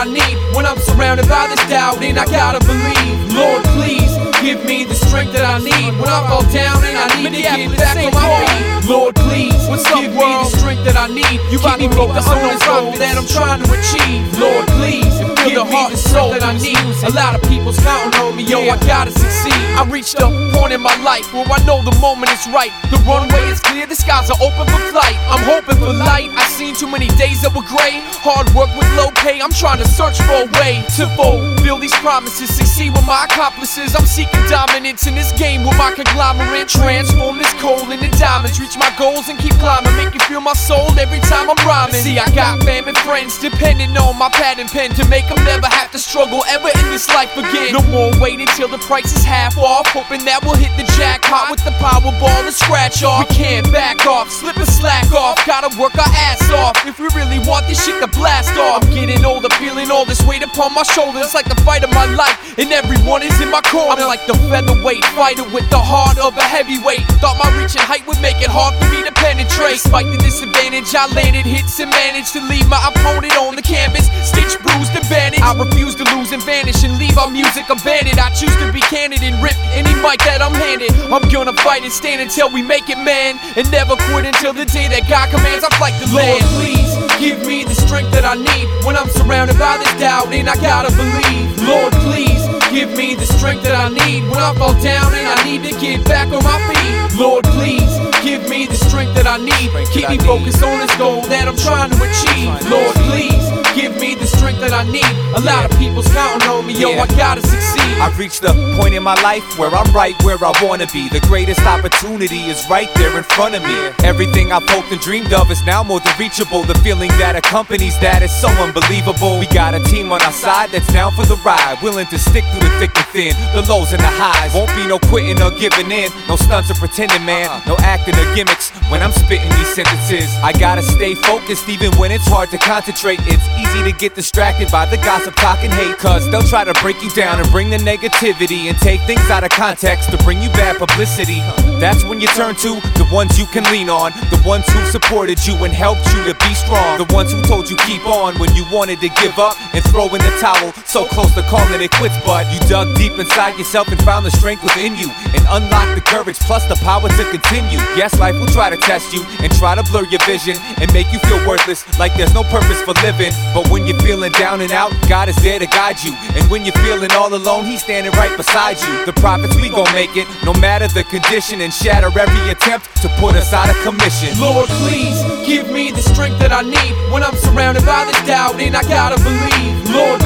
I need when I'm surrounded by this doubt and I gotta believe. Lord, please give me the strength that I need when I fall down and I need to get back on my feet. Lord, please give me the strength that I need. You keep me focused on this goal that I'm trying to achieve. Lord, please give the heart and soul that I need. A lot of people's counting on me, yo, I gotta succeed. I reached a point in my life where I know the moment is right. The runway is clear, the skies are open for flight. I'm hoping for light. I've seen too many days that were gray. Hard work with low pay. I'm trying to search for a way to fulfill these promises. Succeed with my accomplices. I'm seeking dominance in this game with my conglomerate. Transform this coal into diamonds. Reach my goals and keep climbing. Feel my soul every time I'm rhyming. See, I got family friends depending on my pad and pen to make them never have to struggle ever in this life again. No more waiting till the price is half off. Hoping that we'll hit the jackpot with the Powerball and scratch off. We can't back off, slip and slack off. Gotta work our ass off if we really want this shit to blast off. I'm getting older, feeling all this weight upon my shoulders. Like the fight of my life, and everyone is in my corner. I'm like the featherweight fighter with the heart of a heavyweight. Thought my reaching height would make it hard for me to penetrate. Despite the disadvantage, I landed hits and managed to leave my opponent on the canvas. Stitch, bruised, and bandaged. I refuse to lose and vanish and leave our music abandoned. I choose to be candid and rip any mic that I'm handed. I'm gonna fight and stand until we make it, man. And never quit until the day that God commands I fight the land. Lord, Please give me the strength that I need when I'm surrounded by this doubt and I gotta believe. Lord, please give me the strength that I need when I fall down and I need to get back on my feet. Lord, please give me the strength that I need. Keep me focused on this goal that I'm trying to achieve. Lord, please give me the strength that I need. A lot of people's counting on me, yo, I gotta succeed. I've reached the point in my life where I'm right where I wanna be. The greatest opportunity is right there in front of me. Everything I've hoped and dreamed of is now more than reachable. The feeling that accompanies that is so unbelievable. We got a team on our side that's down for the ride, willing to stick through the thick and thin, the lows and the highs. Won't be no quitting or giving in, no stunts or pretending, man, uh-huh. no acting or gimmicks when I'm spitting these sentences. I gotta stay focused even when it's hard to concentrate. It's easy to get distracted by the gossip, talk, and hate, cause they'll try to break you down and bring the negativity and take things out of context to bring you bad publicity. That's when you turn to the ones you can lean on, the ones who supported you and helped you to be strong, the ones who told you keep on when you wanted to give up and throw in the towel. So close to calling it quits, but you dug deep inside yourself and found the strength within you and unlocked the courage plus the power to continue. Yes, life will try to test you and try to blur your vision and make you feel worthless, like there's no purpose for living. But when you're feeling down and out, God is there to guide you. And when you're feeling all alone, He's standing right beside you. The prophets, we gon' make it, no matter the condition, and shatter every attempt to put us out of commission. Lord, please give me the strength that I need when I'm surrounded by the doubt and I gotta believe. Lord,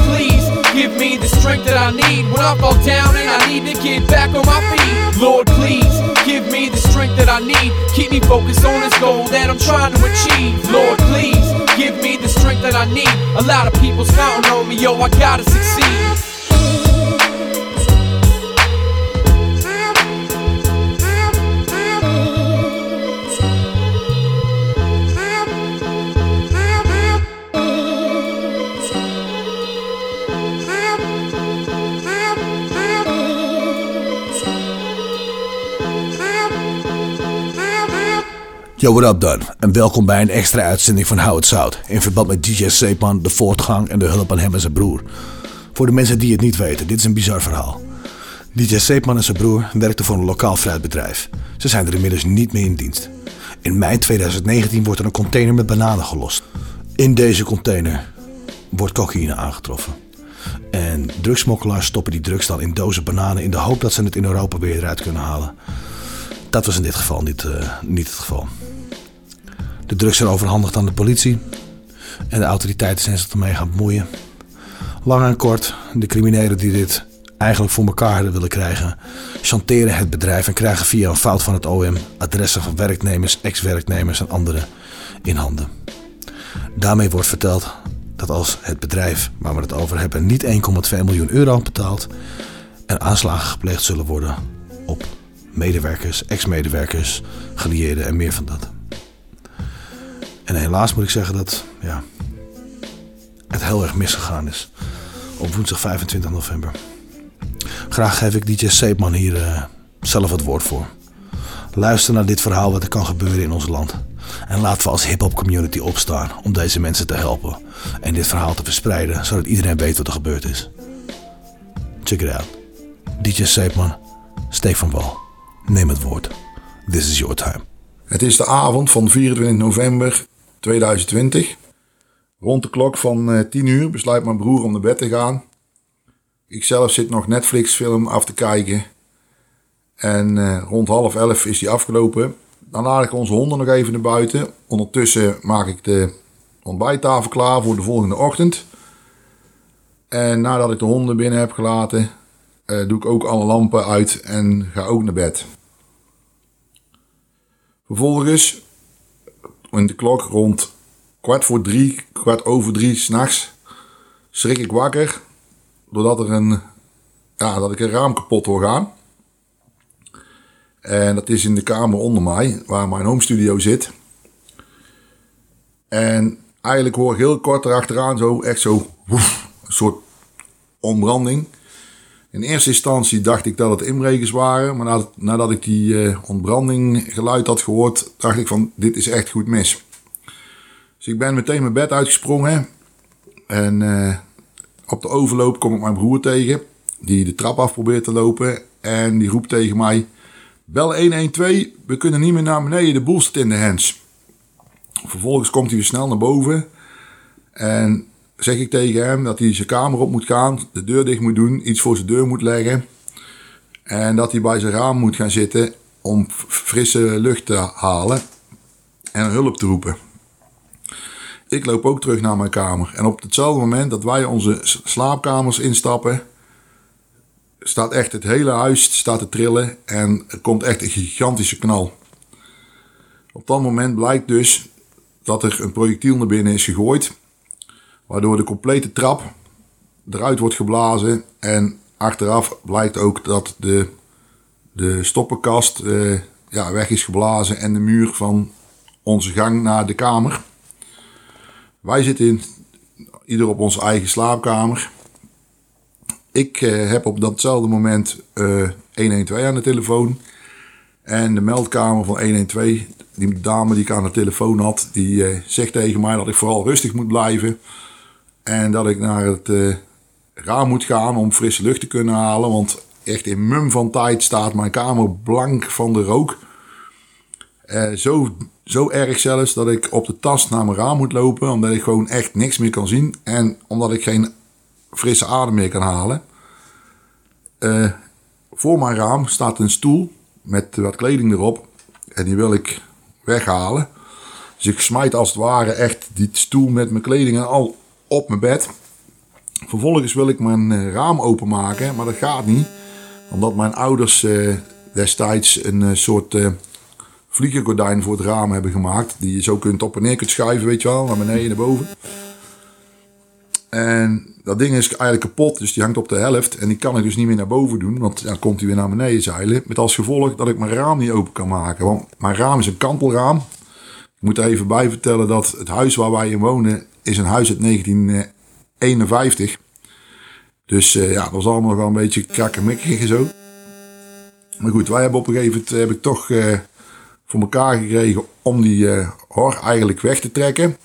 give me the strength that I need when I fall down and I need to get back on my feet. Lord, please give me the strength that I need. Keep me focused on this goal that I'm trying to achieve. Lord, please give me the strength that I need. A lot of people's counting on me, yo, I gotta succeed. Yo, what up dan? En welkom bij een extra uitzending van Hou het Zout. In verband met DJ Seepan, de voortgang en de hulp aan hem en zijn broer. Voor de mensen die het niet weten, dit is een bizar verhaal. DJ Seepan en zijn broer werkten voor een lokaal fruitbedrijf. Ze zijn er inmiddels niet meer in dienst. In mei 2019 wordt er een container met bananen gelost. In deze container wordt cocaïne aangetroffen. En drugsmokkelaars stoppen die drugs dan in dozen bananen in de hoop dat ze het in Europa weer eruit kunnen halen. Dat was in dit geval niet, eh, niet het geval. De drugs zijn overhandigd aan de politie. En de autoriteiten zijn zich ermee gaan bemoeien. Lang en kort, de criminelen die dit eigenlijk voor elkaar hadden willen krijgen, chanteren het bedrijf en krijgen via een fout van het OM adressen van werknemers, ex-werknemers en anderen in handen. Daarmee wordt verteld dat als het bedrijf waar we het over hebben niet 1,2 miljoen euro betaalt, er aanslagen gepleegd zullen worden op medewerkers, ex-medewerkers, gelieerden en meer van dat. En helaas moet ik zeggen dat ja, het heel erg misgegaan is op woensdag 25 november. Graag geef ik DJ Seepman hier uh, zelf het woord voor. Luister naar dit verhaal wat er kan gebeuren in ons land. En laten we als hip-hop community opstaan om deze mensen te helpen. En dit verhaal te verspreiden zodat iedereen weet wat er gebeurd is. Check it out. DJ Seepman, Steek van Wal. Neem het woord. This is your time. Het is de avond van 24 november 2020. Rond de klok van 10 uur besluit mijn broer om naar bed te gaan. Ikzelf zit nog Netflix film af te kijken. En uh, rond half elf is die afgelopen. Dan laat ik onze honden nog even naar buiten. Ondertussen maak ik de ontbijttafel klaar voor de volgende ochtend. En nadat ik de honden binnen heb gelaten, uh, doe ik ook alle lampen uit en ga ook naar bed. Vervolgens, in de klok rond kwart voor drie, kwart over drie s'nachts, schrik ik wakker doordat er een, ja, dat ik een raam kapot hoor gaan. En dat is in de kamer onder mij, waar mijn home studio zit. En eigenlijk hoor ik heel kort erachteraan zo, echt zo, een soort ontbranding. In eerste instantie dacht ik dat het inbrekers waren, maar nadat, nadat ik die uh, ontbranding geluid had gehoord, dacht ik van dit is echt goed mis. Dus ik ben meteen mijn bed uitgesprongen en uh, op de overloop kom ik mijn broer tegen, die de trap af probeert te lopen. En die roept tegen mij: Bel 112, we kunnen niet meer naar beneden, de boel zit in de hens. Vervolgens komt hij weer snel naar boven. En zeg ik tegen hem dat hij zijn kamer op moet gaan, de deur dicht moet doen, iets voor zijn deur moet leggen. En dat hij bij zijn raam moet gaan zitten om frisse lucht te halen en hulp te roepen. Ik loop ook terug naar mijn kamer. En op hetzelfde moment dat wij onze slaapkamers instappen, staat echt het hele huis staat te trillen en er komt echt een gigantische knal. Op dat moment blijkt dus dat er een projectiel naar binnen is gegooid, waardoor de complete trap eruit wordt geblazen en achteraf blijkt ook dat de, de stoppenkast eh, ja, weg is geblazen en de muur van onze gang naar de kamer. Wij zitten ieder op onze eigen slaapkamer. Ik uh, heb op datzelfde moment uh, eh, 112 aan de telefoon. En de meldkamer van 112, die dame die ik aan de telefoon had, die zegt tegen mij dat ik vooral rustig moet blijven. En dat ik naar het raam moet gaan om frisse lucht te kunnen halen. Want echt in mum van tijd staat mijn kamer blank van de rook. zo zo erg zelfs dat ik op de tast naar mijn raam moet lopen, omdat ik gewoon echt niks meer kan zien en omdat ik geen frisse adem meer kan halen. Uh, voor mijn raam staat een stoel met wat kleding erop en die wil ik weghalen. Dus ik smijt als het ware echt die stoel met mijn kleding en al op mijn bed. Vervolgens wil ik mijn eh, raam openmaken, maar dat gaat niet. Omdat mijn ouders uh, destijds een soort vliegengordijn voor het raam hebben gemaakt. Die je zo kunt op en neer kunt schuiven, weet je wel, naar beneden, naar boven. En dat ding is eigenlijk kapot, dus die hangt op de helft. En die kan ik dus niet meer naar boven doen, want dan komt hij weer naar beneden zeilen. Met als gevolg dat ik mijn raam niet open kan maken. Want mijn raam is een kantelraam. Moet er even bij vertellen dat het huis waar wij in wonen is een huis uit 1951. Dus uh, ja, dat was allemaal wel een beetje krakkemikkig en zo. Maar goed, wij hebben op een gegeven moment heb ik toch uh, voor elkaar gekregen om die uh, hor eigenlijk weg te trekken.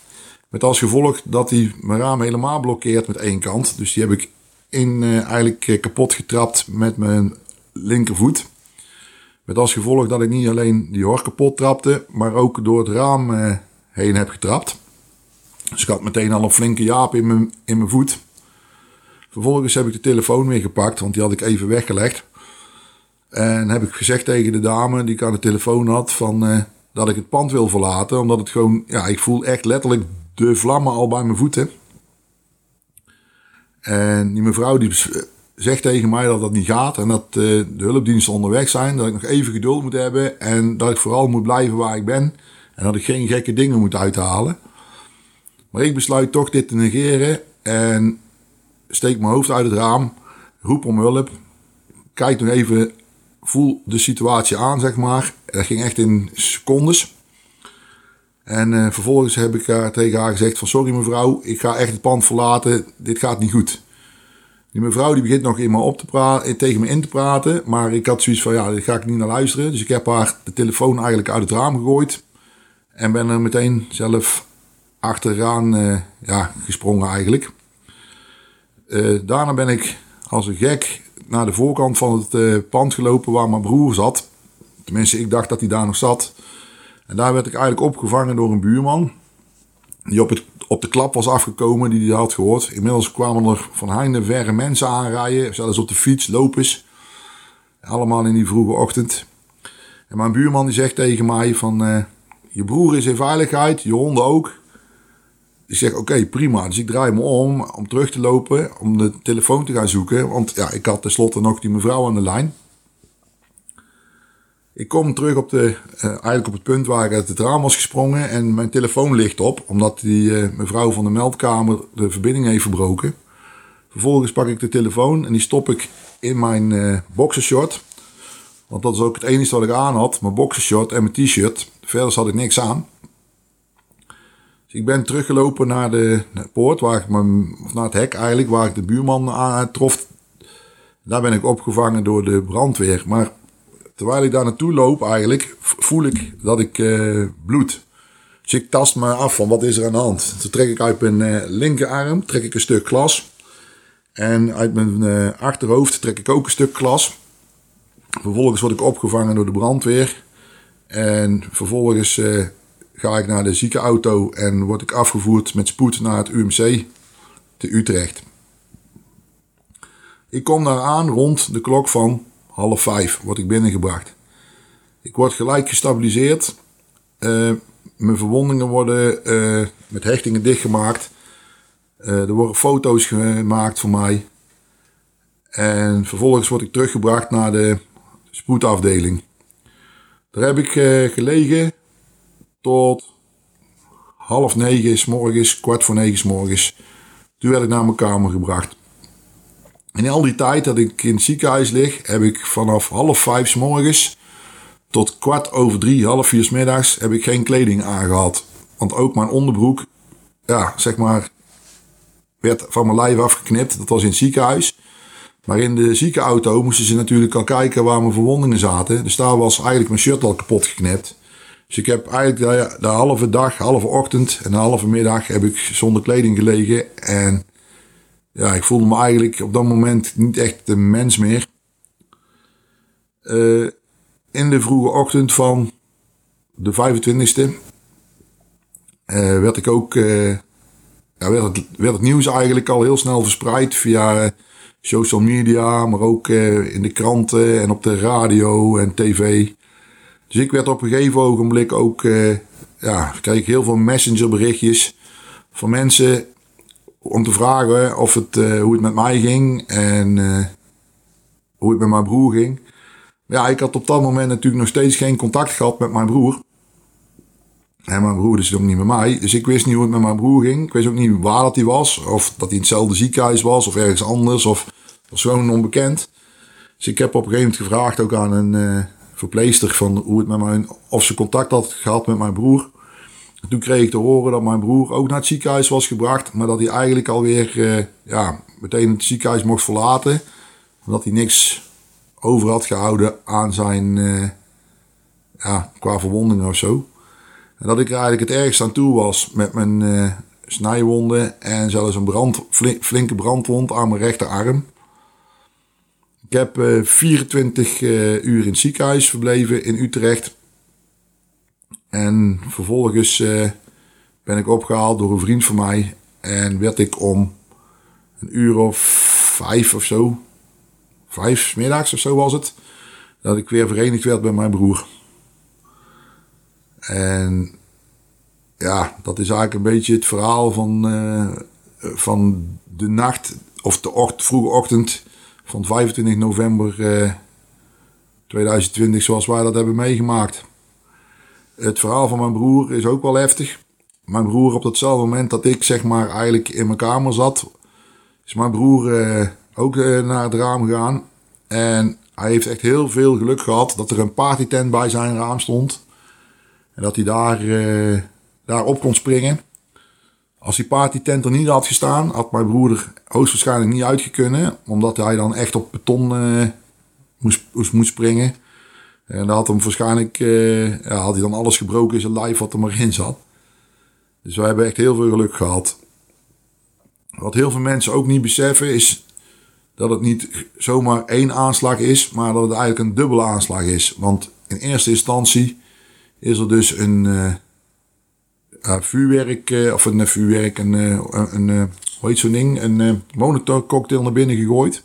Met als gevolg dat hij mijn raam helemaal blokkeert met één kant. Dus die heb ik in, eigenlijk eh, kapot getrapt met mijn linkervoet. Met als gevolg dat ik niet alleen die hor kapot trapte, maar ook door het raam uh, heen heb getrapt. Dus ik had meteen al een flinke jaap in mijn, in mijn voet. Vervolgens heb ik de telefoon weer gepakt, want die had ik even weggelegd. En heb ik gezegd tegen de dame die ik aan de telefoon had van... Uh, dat ik het pand wil verlaten. Omdat het gewoon, ja, ik voel echt letterlijk de vlammen al bij mijn voeten. En die mevrouw die zegt tegen mij dat dat niet gaat en dat uh, de hulpdiensten onderweg zijn. Dat ik nog even geduld moet hebben en dat ik vooral moet blijven waar ik ben. En dat ik geen gekke dingen moet uithalen. Maar ik besluit toch dit te negeren en steek mijn hoofd uit het raam, roep om hulp. Kijk nog even, voel de situatie aan, zeg maar. Dat ging echt in secondes. En uh, vervolgens heb ik tegen haar gezegd van sorry mevrouw, ik ga echt het pand verlaten, dit gaat niet goed. Die mevrouw die begint nog eenmaal op te praten, tegen me in te praten, maar ik had zoiets van ja, dit ga ik niet naar luisteren. Dus ik heb haar de telefoon eigenlijk uit het raam gegooid en ben er meteen zelf achteraan uh, ja, gesprongen eigenlijk. Uh, daarna ben ik als een gek naar de voorkant van het pand gelopen waar mijn broer zat. Tenminste, ik dacht dat hij daar nog zat. En daar werd ik eigenlijk opgevangen door een buurman. Die op, op de klap was afgekomen, die hij had gehoord. Inmiddels kwamen er van heinde verre mensen aanrijden. Zelfs op de fiets, lopers. Allemaal in die vroege ochtend. En mijn buurman die zegt tegen mij van... Uh, je broer is in veiligheid, je honden ook. Ik zeg oké, prima. Dus ik draai me om om terug te lopen, om de telefoon te gaan zoeken. Want ja, ik had tenslotte nog die mevrouw aan de lijn. Ik kom terug op de, uh, eigenlijk op het punt waar ik uit het raam was gesprongen en mijn telefoon ligt op, omdat die uh, mevrouw van de meldkamer de verbinding heeft verbroken. Vervolgens pak ik de telefoon en die stop ik in mijn uh, boxershort. Want dat is ook het enige wat ik aan had, mijn boxershort en mijn t-shirt. Verder had ik niks aan. Dus ik ben teruggelopen naar de, poort, waar ik mijn, of naar het hek eigenlijk, waar ik de buurman aan trof. Daar ben ik opgevangen door de brandweer. Maar terwijl ik daar naartoe loop eigenlijk, voel ik dat ik uh, bloed. Dus ik tast me af van wat is er aan de hand. Toen trek ik uit mijn uh, linkerarm trek ik een stuk glas. En uit mijn uh, achterhoofd trek ik ook een stuk glas. Vervolgens word ik opgevangen door de brandweer. En vervolgens ga ik naar de ziekenauto en word ik afgevoerd met spoed naar het UMC te Utrecht. Ik kom daar aan rond de klok van half vijf word ik binnengebracht. Ik word gelijk gestabiliseerd. Uh, mijn verwondingen worden uh, met hechtingen dichtgemaakt. Uh, er worden foto's gemaakt van mij. En vervolgens word ik teruggebracht naar de spoedafdeling. Daar heb ik gelegen tot half negen s morgens, kwart voor negen s morgens. Toen werd ik naar mijn kamer gebracht. In al die tijd dat ik in het ziekenhuis lig, heb ik vanaf half vijf s morgens tot kwart over drie, half vier s middags, heb ik geen kleding aangehad. Want ook mijn onderbroek, ja, zeg maar, werd van mijn lijf afgeknipt. Dat was in het ziekenhuis. Maar in de ziekenauto moesten ze natuurlijk al kijken waar mijn verwondingen zaten. Dus daar was eigenlijk mijn shirt al kapot geknipt. Dus ik heb eigenlijk de, de halve dag, halve ochtend en de halve middag heb ik zonder kleding gelegen. En ja, ik voelde me eigenlijk op dat moment niet echt een mens meer. Uh, in de vroege ochtend van de 25e uh, werd ik ook, uh, ja, werd, het, werd het nieuws eigenlijk al heel snel verspreid via social media, maar ook in de kranten en op de radio en tv. Dus ik werd op een gegeven ogenblik ook, ja, kreeg heel veel messengerberichtjes van mensen om te vragen of het, uh, hoe het met mij ging en uh, hoe het met mijn broer ging. Ja, ik had op dat moment natuurlijk nog steeds geen contact gehad met mijn broer. En mijn broer is ook niet met mij. Dus ik wist niet hoe het met mijn broer ging. Ik wist ook niet waar dat hij was. Of dat hij in hetzelfde ziekenhuis was. Of ergens anders. Of was gewoon onbekend. Dus ik heb op een gegeven moment gevraagd ook aan een uh, verpleester van hoe het met mijn, of ze contact had gehad met mijn broer. Toen kreeg ik te horen dat mijn broer ook naar het ziekenhuis was gebracht. Maar dat hij eigenlijk alweer uh, ja, meteen het ziekenhuis mocht verlaten. Omdat hij niks over had gehouden aan zijn uh, ja, qua verwondingen of zo. En dat ik er eigenlijk het ergst aan toe was met mijn uh, snijwonden. En zelfs een brand, flinke brandwond aan mijn rechterarm. Ik heb 24 uur in het ziekenhuis verbleven in Utrecht. En vervolgens uh, ben ik opgehaald door een vriend van mij. En werd ik om een uur of vijf of zo, vijf middags of zo was het, dat ik weer verenigd werd met mijn broer. En ja, dat is eigenlijk een beetje het verhaal van, eh, van de nacht of de ocht, vroege ochtend van 25 november eh, 2020 zoals wij dat hebben meegemaakt. Het verhaal van mijn broer is ook wel heftig. Mijn broer op datzelfde moment dat ik zeg maar eigenlijk in mijn kamer zat, is mijn broer eh, ook eh, naar het raam gegaan. En hij heeft echt heel veel geluk gehad dat er een partytent bij zijn raam stond. En dat hij daar, eh, daar op kon springen. Als die partytent er niet had gestaan, had mijn broer er hoogstwaarschijnlijk niet uitgekunnen. Omdat hij dan echt op beton moest, moest springen. En dan had hem waarschijnlijk eh, ja, had hij dan alles gebroken in zijn lijf wat er maar in zat. Dus wij hebben echt heel veel geluk gehad. Wat heel veel mensen ook niet beseffen is dat het niet zomaar één aanslag is, maar dat het eigenlijk een dubbele aanslag is. Want in eerste instantie is er dus een eh, vuurwerk, eh, of een vuurwerk, een, een, hoe heet zo'n ding, een eh monitor cocktail naar binnen gegooid.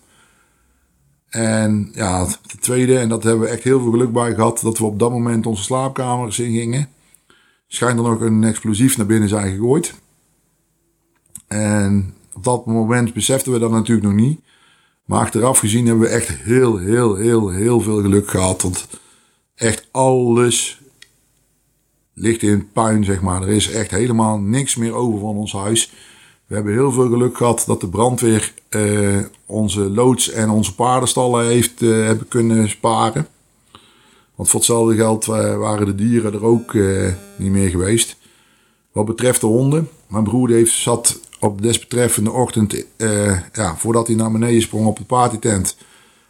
En ja, de tweede, en dat hebben we echt heel veel geluk bij gehad, dat we op dat moment onze slaapkamers in gingen. Schijnt er nog een explosief naar binnen zijn gegooid. En op dat moment beseften we dat natuurlijk nog niet. Maar achteraf gezien hebben we echt heel, heel, heel, heel veel geluk gehad. Want echt alles ligt in puin, zeg maar. Er is echt helemaal niks meer over van ons huis. We hebben heel veel geluk gehad dat de brandweer eh, onze loods en onze paardenstallen heeft eh, hebben kunnen sparen. Want voor hetzelfde geld eh, waren de dieren er ook niet meer geweest. Wat betreft de honden. Mijn broer heeft, zat op de desbetreffende ochtend, ja, voordat hij naar beneden sprong op de partytent,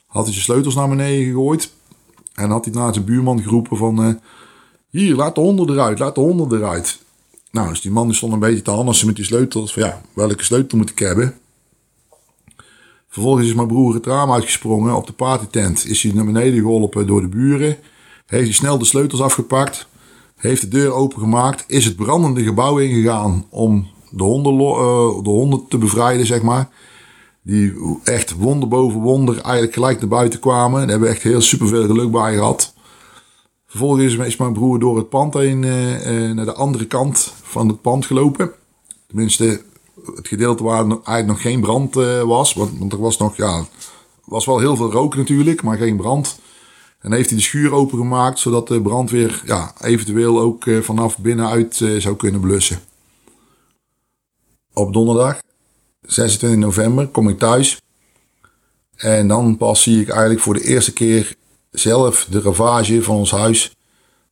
had hij zijn sleutels naar beneden gegooid. En had hij naar zijn buurman geroepen van, hier, laat de honden eruit, laat de honden eruit. Nou, dus die man stond een beetje te hannissen met die sleutels. Van ja, welke sleutel moet ik hebben? Vervolgens is mijn broer het raam uitgesprongen op de partytent. Is hij naar beneden geholpen door de buren. Heeft hij snel de sleutels afgepakt. Heeft de deur opengemaakt. Is het brandende gebouw ingegaan om de honden, eh, de honden te bevrijden, zeg maar. Die echt wonder boven wonder eigenlijk gelijk naar buiten kwamen. Daar hebben we echt heel superveel geluk bij gehad. Vervolgens is mijn broer door het pand heen eh, naar de andere kant van het pand gelopen. Tenminste, het gedeelte waar eigenlijk nog geen brand eh, was. Want, want er was nog, ja, was wel heel veel rook natuurlijk, maar geen brand. En heeft hij de schuur opengemaakt, zodat de brandweer ja, eventueel ook eh, vanaf binnenuit eh, zou kunnen blussen. Op donderdag, 26 november, kom ik thuis. En dan pas zie ik eigenlijk voor de eerste keer zelf de ravage van ons huis.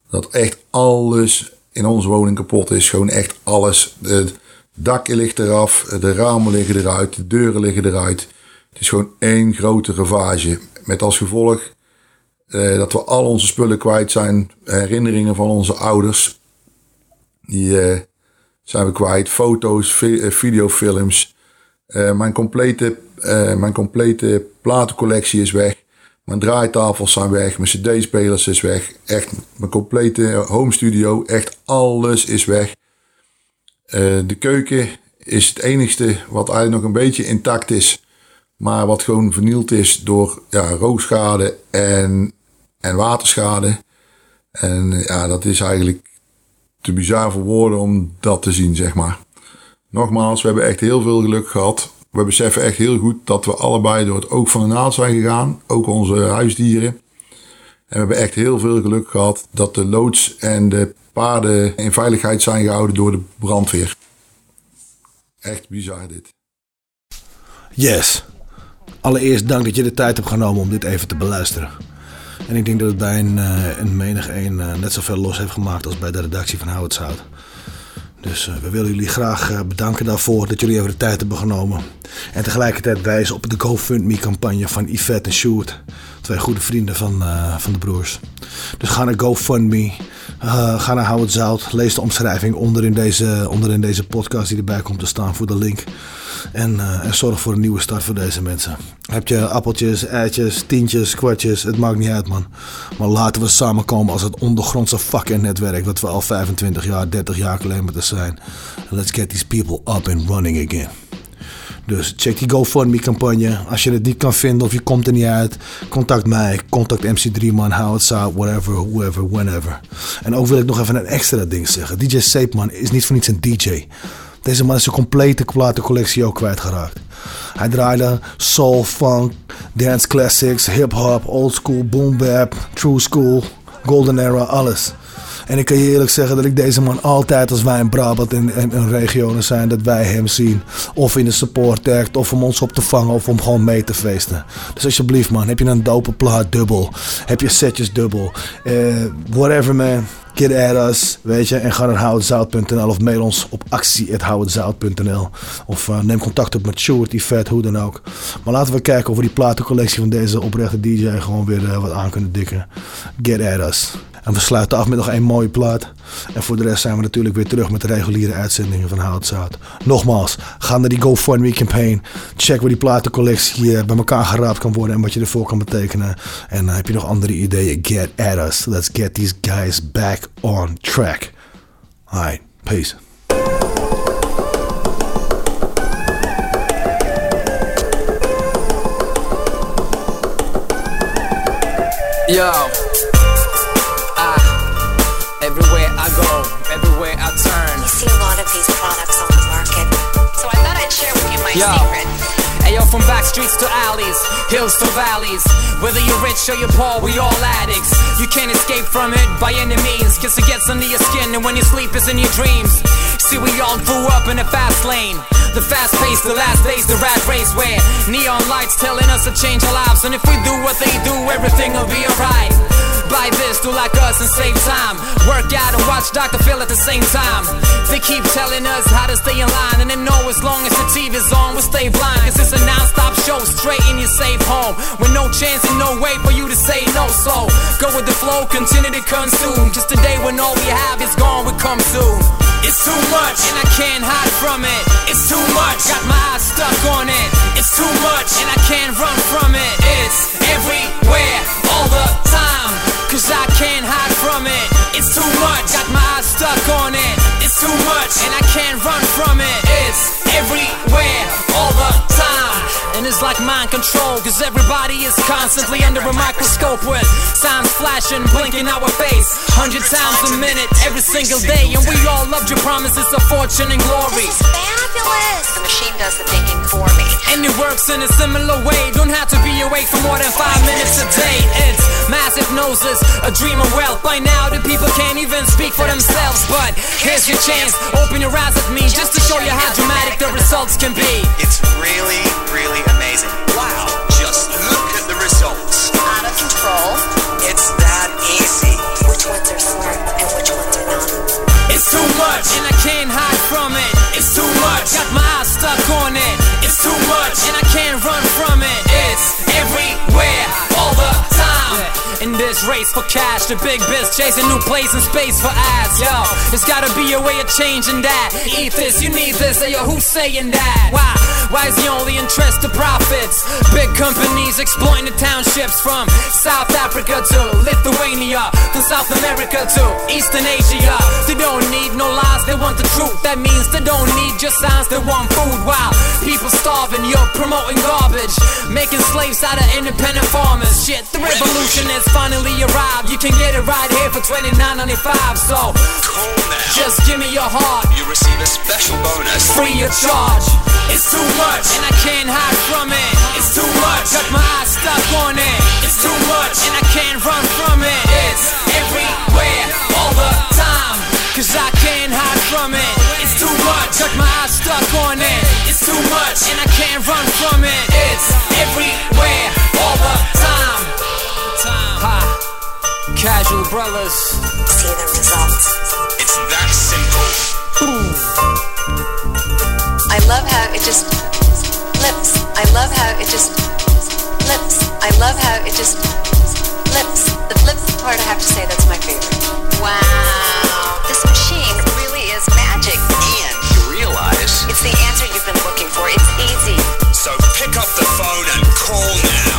Dat echt alles in onze woning kapot is. Gewoon echt alles. Het dak ligt eraf, de ramen liggen eruit, de deuren liggen eruit. Het is gewoon één grote ravage. Met als gevolg eh, dat we al onze spullen kwijt zijn. Herinneringen van onze ouders. Die eh, zijn we kwijt. Foto's, eh, videofilms. Eh, mijn, complete, eh, mijn complete platencollectie is weg. Mijn draaitafels zijn weg. Mijn cd-spelers is weg. Echt, mijn complete home studio. Echt alles is weg. Eh, de keuken is het enigste wat eigenlijk nog een beetje intact is. Maar wat gewoon vernield is door ja, rookschade en, en waterschade. En ja, dat is eigenlijk te bizar voor woorden om dat te zien, zeg maar. Nogmaals, we hebben echt heel veel geluk gehad. We beseffen echt heel goed dat we allebei door het oog van de naald zijn gegaan. Ook onze huisdieren. En we hebben echt heel veel geluk gehad dat de loods en de paarden in veiligheid zijn gehouden door de brandweer. Echt bizar dit. Yes. Allereerst dank dat je de tijd hebt genomen om dit even te beluisteren. En ik denk dat het bij een, eh, een menig een eh, net zoveel los heeft gemaakt als bij de redactie van het Zout. Dus eh, we willen jullie graag bedanken daarvoor dat jullie even de tijd hebben genomen. En tegelijkertijd wijzen op de GoFundMe-campagne van Yvette en Sjoerd. Twee goede vrienden van, eh, van de broers. Dus ga naar GoFundMe. eh, ga naar Hou het Zout. Lees de omschrijving onder in, deze, onder in deze podcast die erbij komt te staan voor de link. En, eh, en zorg voor een nieuwe start voor deze mensen. Heb je appeltjes, eitjes, tientjes, kwartjes, het maakt niet uit man. Maar laten we samenkomen als het ondergrondse fucking netwerk dat we al 25 jaar, 30 jaar geleden moeten zijn. Let's get these people up and running again. Dus check die GoFundMe-campagne. Als je het niet kan vinden of je komt er niet uit, contact mij. Contact MC3 man, how it's out, whatever, whoever, whenever. En ook wil ik nog even een extra ding zeggen. DJ Seepman is niet voor niets een DJ. Deze man is zijn complete platencollectie ook kwijtgeraakt. Hij draaide soul, funk, dance classics, hip-hop, old school, boom bap, true school, golden era, alles. En ik kan je eerlijk zeggen dat ik deze man altijd als wij in Brabant en, en, en regionen zijn, dat wij hem zien. Of in de support act, of om ons op te vangen, of om gewoon mee te feesten. Dus alsjeblieft man, heb je een dope plaat dubbel? Heb je setjes dubbel? Eh, whatever man. Get at us, weet je, en ga naar houtzout.nl of mail ons op actie.houtzout.nl of uh, neem contact op met Vet, hoe dan ook. Maar laten we kijken of we die platencollectie van deze oprechte DJ gewoon weer uh, wat aan kunnen dikken. Get at us. En we sluiten af met nog één mooie plaat. En voor de rest zijn we natuurlijk weer terug met de reguliere uitzendingen van Houtzout. Nogmaals, ga naar die GoFundMe campaign. Check waar die platencollectie eh, bij elkaar geraapt kan worden en wat je ervoor kan betekenen. En uh, heb je nog andere ideeën? Get at us. Let's get these guys back on track. Alright, peace. Yo. My Yo. secret. Ayo, from back streets to alleys, hills to valleys. Whether you're rich or you're poor, we all addicts. You can't escape from it by any means, cause it gets under your skin, and when you sleep, it's in your dreams. See, we all grew up in a fast lane. The fast pace, the last days, the rat race where neon lights telling us to change our lives. And if we do what they do, everything will be alright. Buy this, do like us and save time. Work out and watch Dr. Phil at the same time. They keep telling us how to stay in line, and they know as long as the TV's on, we'll stay blind. Cause it's a non stop show straight in your safe home. With no chance and no way for you to say no. So go with the flow, continue to consume. Just a day when all we have is gone, we come soon. It's too much, and I can't hide from it. It's too much, got my eyes stuck on it. It's too much, and I can't run from it. It's everywhere, all the. Cause I can't hide from it. It's too much, got my eyes stuck on it. It's too much, and I can't run from it. It's everywhere, all the time. And it's like mind control, cause everybody is constantly under a microscope with signs flashing, blinking our face. Hundred times a minute, every single day. And we all loved your promises of fortune and glory. This is fabulous. The machine does the thinking for me. And it works in a similar way. Don't have to be awake for more than five minutes a day. It's mass noses, a dream of wealth. By now, the people can't even speak for themselves. But here's your chance. Open your eyes at me just to show you how dramatic the results can be. It's really, really amazing. Wow, just look at the results. Out of control. It's that easy. Which ones are smart and which ones are not? It's too much, and I can't hide from it. It's too much, got my eyes stuck on it. It's too much, and I can't run from it. This race for cash, the big biz chasing new place and space for ads. Yo, it's gotta be a way of changing that. Eat this, you need this. Hey, yo, who's saying that? Why? Why is the only interest the profits? Big companies exploiting the townships from South Africa to Lithuania, to South America to Eastern Asia. They don't need no lies, they want the truth. That means they don't need just signs, they want food. While people starving, you're promoting garbage, making slaves out of independent farmers. Shit, the revolution has finally arrived. You can get it right here for $29.95. So Call now. just give me your heart You receive a special bonus. free of charge. It's too much, and I can't hide from it. It's too much, got my eyes stuck on it. It's too much, and I can't run from it. It's everywhere, all the time. Cause I can't hide from it. It's too much, got my eyes stuck on it. It's too much, and I can't run from it. It's everywhere, all the time time. Ha. Casual brothers. See the results. It's that simple. Ooh. I love how it just flips. I love how it just flips. I love how it just flips. The flips part, I have to say, that's my favorite. Wow. This machine really is magic. And you realize it's the answer you've been looking for. It's easy. So pick up the phone and call now.